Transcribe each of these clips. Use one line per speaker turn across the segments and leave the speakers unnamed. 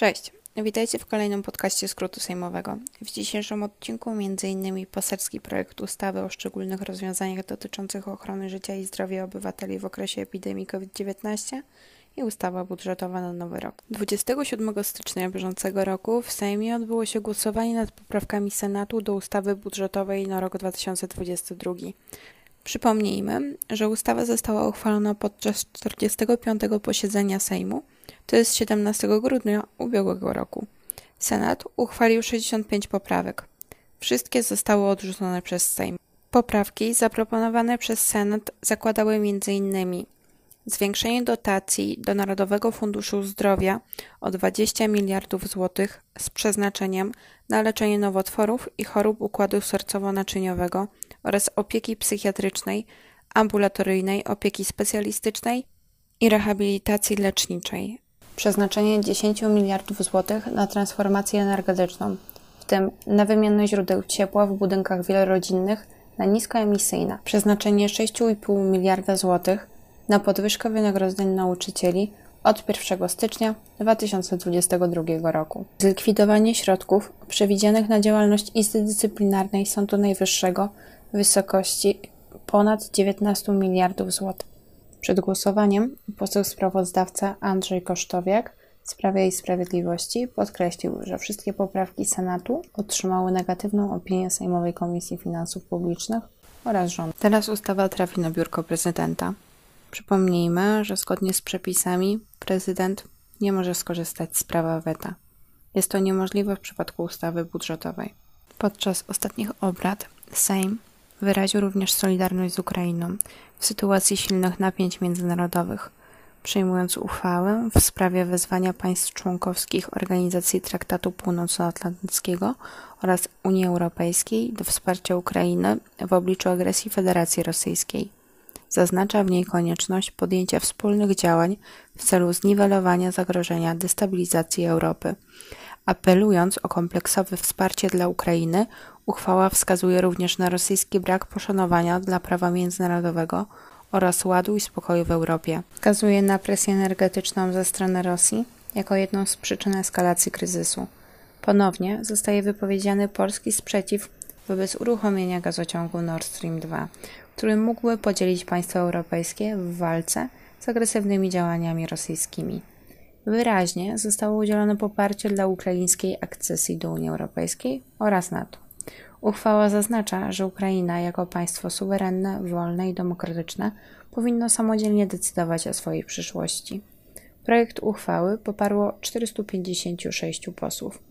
Cześć, witajcie w kolejnym podcaście skrótu sejmowego. W dzisiejszym odcinku m.in. poselski projekt ustawy o szczególnych rozwiązaniach dotyczących ochrony życia i zdrowia obywateli w okresie epidemii COVID-19 i ustawa budżetowa na nowy rok. 27 stycznia bieżącego roku w Sejmie odbyło się głosowanie nad poprawkami Senatu do ustawy budżetowej na rok 2022. Przypomnijmy, że ustawa została uchwalona podczas 45. posiedzenia Sejmu, to jest 17 grudnia ubiegłego roku. Senat uchwalił 65 poprawek. Wszystkie zostały odrzucone przez Sejm. Poprawki zaproponowane przez Senat zakładały m.in. zwiększenie dotacji do Narodowego Funduszu Zdrowia o 20 miliardów złotych z przeznaczeniem na leczenie nowotworów i chorób układu sercowo-naczyniowego oraz opieki psychiatrycznej, ambulatoryjnej, opieki specjalistycznej i rehabilitacji leczniczej. Przeznaczenie 10 miliardów złotych na transformację energetyczną, w tym na wymianę źródeł ciepła w budynkach wielorodzinnych na niskoemisyjne. Przeznaczenie 6,5 miliarda złotych na podwyżkę wynagrodzeń nauczycieli od 1 stycznia 2022 roku. Zlikwidowanie środków przewidzianych na działalność Izby Dyscyplinarnej Sądu Najwyższego w wysokości ponad 19 miliardów złotych. Przed głosowaniem poseł sprawozdawca Andrzej Kosztowiak z Prawa i Sprawiedliwości podkreślił, że wszystkie poprawki Senatu otrzymały negatywną opinię Sejmowej Komisji Finansów Publicznych oraz rządu. Teraz ustawa trafi na biurko prezydenta. Przypomnijmy, że zgodnie z przepisami prezydent nie może skorzystać z prawa weta. Jest to niemożliwe w przypadku ustawy budżetowej. Podczas ostatnich obrad Sejm wyraził również solidarność z Ukrainą w sytuacji silnych napięć międzynarodowych, przyjmując uchwałę w sprawie wezwania państw członkowskich Organizacji Traktatu Północnoatlantyckiego oraz Unii Europejskiej do wsparcia Ukrainy w obliczu agresji Federacji Rosyjskiej. Zaznacza w niej konieczność podjęcia wspólnych działań w celu zniwelowania zagrożenia destabilizacji Europy. Apelując o kompleksowe wsparcie dla Ukrainy, uchwała wskazuje również na rosyjski brak poszanowania dla prawa międzynarodowego oraz ładu i spokoju w Europie. Wskazuje na presję energetyczną ze strony Rosji jako jedną z przyczyn eskalacji kryzysu. Ponownie zostaje wypowiedziany polski sprzeciw wobec uruchomienia gazociągu Nord Stream 2, który mógłby podzielić państwa europejskie w walce z agresywnymi działaniami rosyjskimi. Wyraźnie zostało udzielone poparcie dla ukraińskiej akcesji do Unii Europejskiej oraz NATO. Uchwała zaznacza, że Ukraina jako państwo suwerenne, wolne i demokratyczne powinno samodzielnie decydować o swojej przyszłości. Projekt uchwały poparło 456 posłów.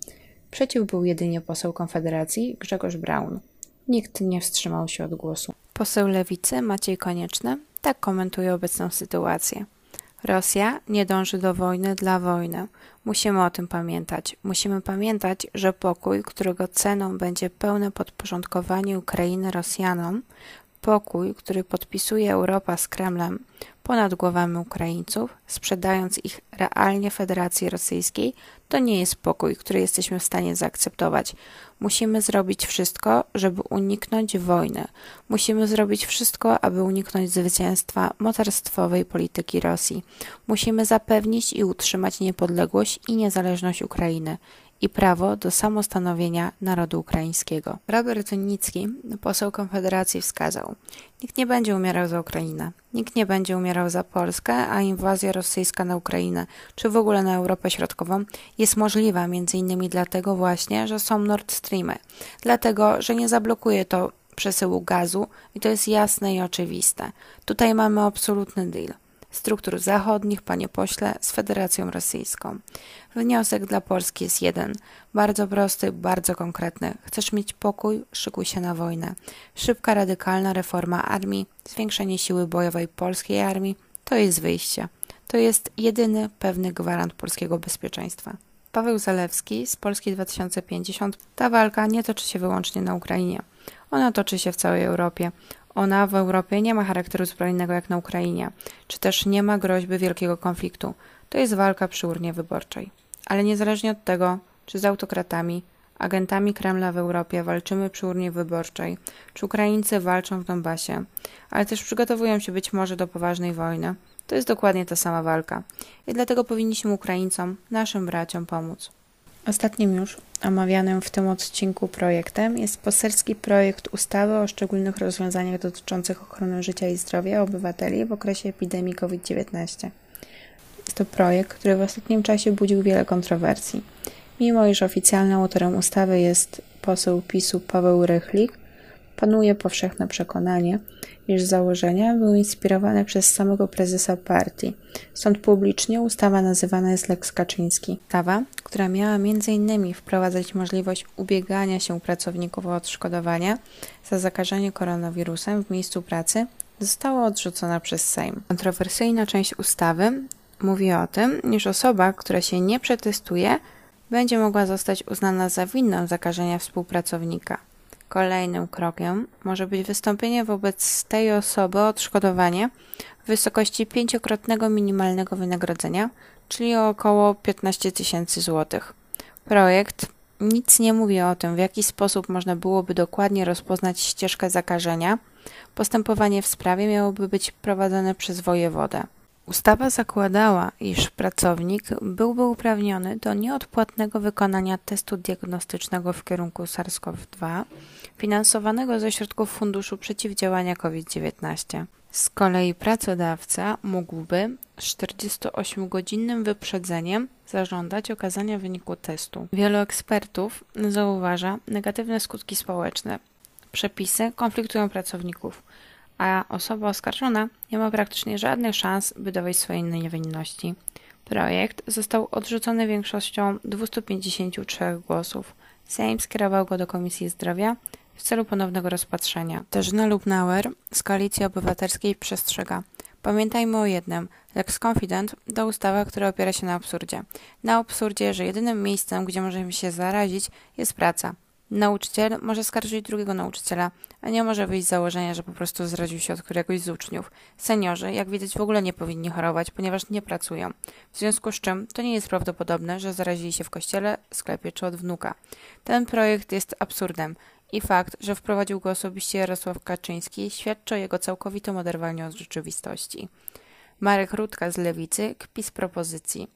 Przeciw był jedynie poseł Konfederacji Grzegorz Braun. Nikt nie wstrzymał się od głosu. Poseł Lewicy Maciej Konieczny tak komentuje obecną sytuację. Rosja nie dąży do wojny dla wojny. Musimy o tym pamiętać. Musimy pamiętać, że pokój, którego ceną będzie pełne podporządkowanie Ukrainy Rosjanom, pokój, który podpisuje Europa z Kremlem ponad głowami Ukraińców, sprzedając ich realnie Federacji Rosyjskiej, to nie jest pokój, który jesteśmy w stanie zaakceptować. Musimy zrobić wszystko, żeby uniknąć wojny. Musimy zrobić wszystko, aby uniknąć zwycięstwa mocarstwowej polityki Rosji. Musimy zapewnić i utrzymać niepodległość i niezależność Ukrainy i prawo do samostanowienia narodu ukraińskiego. Robert Nicki, poseł Konfederacji, wskazał: Nikt nie będzie umierał za Ukrainę, nikt nie będzie umierał za Polskę, a inwazja rosyjska na Ukrainę, czy w ogóle na Europę Środkową, jest możliwa innymi dlatego właśnie, że są Nord Streamy, dlatego, że nie zablokuje to przesyłu gazu i to jest jasne i oczywiste. Tutaj mamy absolutny deal struktur zachodnich, panie pośle, z Federacją Rosyjską. Wniosek dla Polski jest jeden. Bardzo prosty, bardzo konkretny. Chcesz mieć pokój? Szykuj się na wojnę. Szybka, radykalna reforma armii, zwiększenie siły bojowej polskiej armii to jest wyjście. To jest jedyny pewny gwarant polskiego bezpieczeństwa. Paweł Zalewski z Polski 2050. Ta walka nie toczy się wyłącznie na Ukrainie. Ona toczy się w całej Europie. Ona w Europie nie ma charakteru zbrojnego jak na Ukrainie, czy też nie ma groźby wielkiego konfliktu. To jest walka przy urnie wyborczej. Ale niezależnie od tego, czy z autokratami, agentami Kremla w Europie walczymy przy urnie wyborczej, czy Ukraińcy walczą w Donbasie, ale też przygotowują się być może do poważnej wojny, To jest dokładnie ta sama walka. I dlatego powinniśmy Ukraińcom, naszym braciom pomóc. Ostatnim już omawianym w tym odcinku projektem jest poselski projekt ustawy o szczególnych rozwiązaniach dotyczących ochrony życia i zdrowia obywateli w okresie epidemii COVID-19. Jest to projekt, który w ostatnim czasie budził wiele kontrowersji. Mimo iż oficjalnym autorem ustawy jest poseł PiSu Paweł Rychlik, panuje powszechne przekonanie, iż założenia były inspirowane przez samego prezesa partii. Stąd publicznie ustawa nazywana jest Lex Kaczyński. Ustawa, która miała m.in. wprowadzać możliwość ubiegania się pracowników o odszkodowania za zakażenie koronawirusem w miejscu pracy, została odrzucona przez Sejm. Kontrowersyjna część ustawy mówi o tym, iż osoba, która się nie przetestuje, będzie mogła zostać uznana za winną zakażenia współpracownika. Kolejnym krokiem może być wystąpienie wobec tej osoby o odszkodowanie w wysokości pięciokrotnego minimalnego wynagrodzenia, czyli około 15 tysięcy złotych. Projekt nic nie mówi o tym, w jaki sposób można byłoby dokładnie rozpoznać ścieżkę zakażenia. Postępowanie w sprawie miałoby być prowadzone przez wojewodę. Ustawa zakładała, iż pracownik byłby uprawniony do nieodpłatnego wykonania testu diagnostycznego w kierunku SARS-CoV-2 finansowanego ze środków Funduszu Przeciwdziałania COVID-19. Z kolei pracodawca mógłby z 48-godzinnym wyprzedzeniem zażądać okazania wyniku testu. Wielu ekspertów zauważa negatywne skutki społeczne. Przepisy konfliktują pracowników a osoba oskarżona nie ma praktycznie żadnych szans, by dowieść swojej niewinności. Projekt został odrzucony większością 253 głosów. Sejm skierował go do Komisji Zdrowia w celu ponownego rozpatrzenia. Terzyna Lubnauer z Koalicji Obywatelskiej przestrzega. Pamiętajmy o jednym. Lex Confident to ustawa, która opiera się na absurdzie. Na absurdzie, że jedynym miejscem, gdzie możemy się zarazić, jest praca. Nauczyciel może skarżyć drugiego nauczyciela, a nie może wyjść z założenia, że po prostu zraził się od któregoś z uczniów. Seniorzy, jak widać, w ogóle nie powinni chorować, ponieważ nie pracują. W związku z czym to nie jest prawdopodobne, że zarazili się w kościele, sklepie czy od wnuka. Ten projekt jest absurdem i fakt, że wprowadził go osobiście Jarosław Kaczyński, świadczy o jego całkowitym oderwaniu od rzeczywistości. Marek Rutka z Lewicy kpi z propozycji.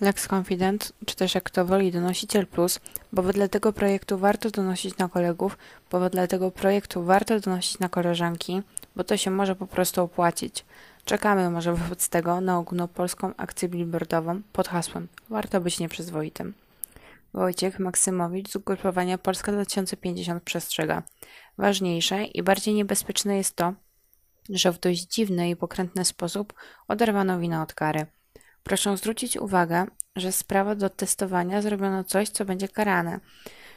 Lex Confident, czy też jak to woli donosiciel plus, bo wedle tego projektu warto donosić na kolegów, bo wedle tego projektu warto donosić na koleżanki, bo to się może po prostu opłacić. Czekamy może wobec tego na ogólnopolską akcję billboardową pod hasłem Warto być nieprzyzwoitym. Wojciech Maksymowicz z ugrupowania Polska 2050 przestrzega. Ważniejsze i bardziej niebezpieczne jest to, że w dość dziwny i pokrętny sposób oderwano winę od kary. Proszę zwrócić uwagę, że z prawa do testowania zrobiono coś, co będzie karane.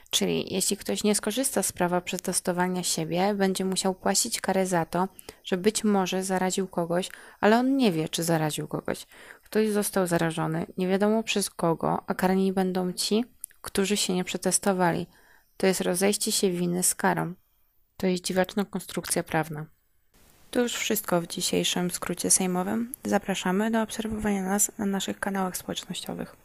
Czyli jeśli ktoś nie skorzysta z prawa przetestowania siebie, będzie musiał płacić karę za to, że być może zaraził kogoś, ale on nie wie, czy zaraził kogoś. Ktoś został zarażony, nie wiadomo przez kogo, a karani będą ci, którzy się nie przetestowali. To jest rozejście się winy z karą. To jest dziwaczna konstrukcja prawna. To już wszystko w dzisiejszym skrócie sejmowym. Zapraszamy do obserwowania nas na naszych kanałach społecznościowych.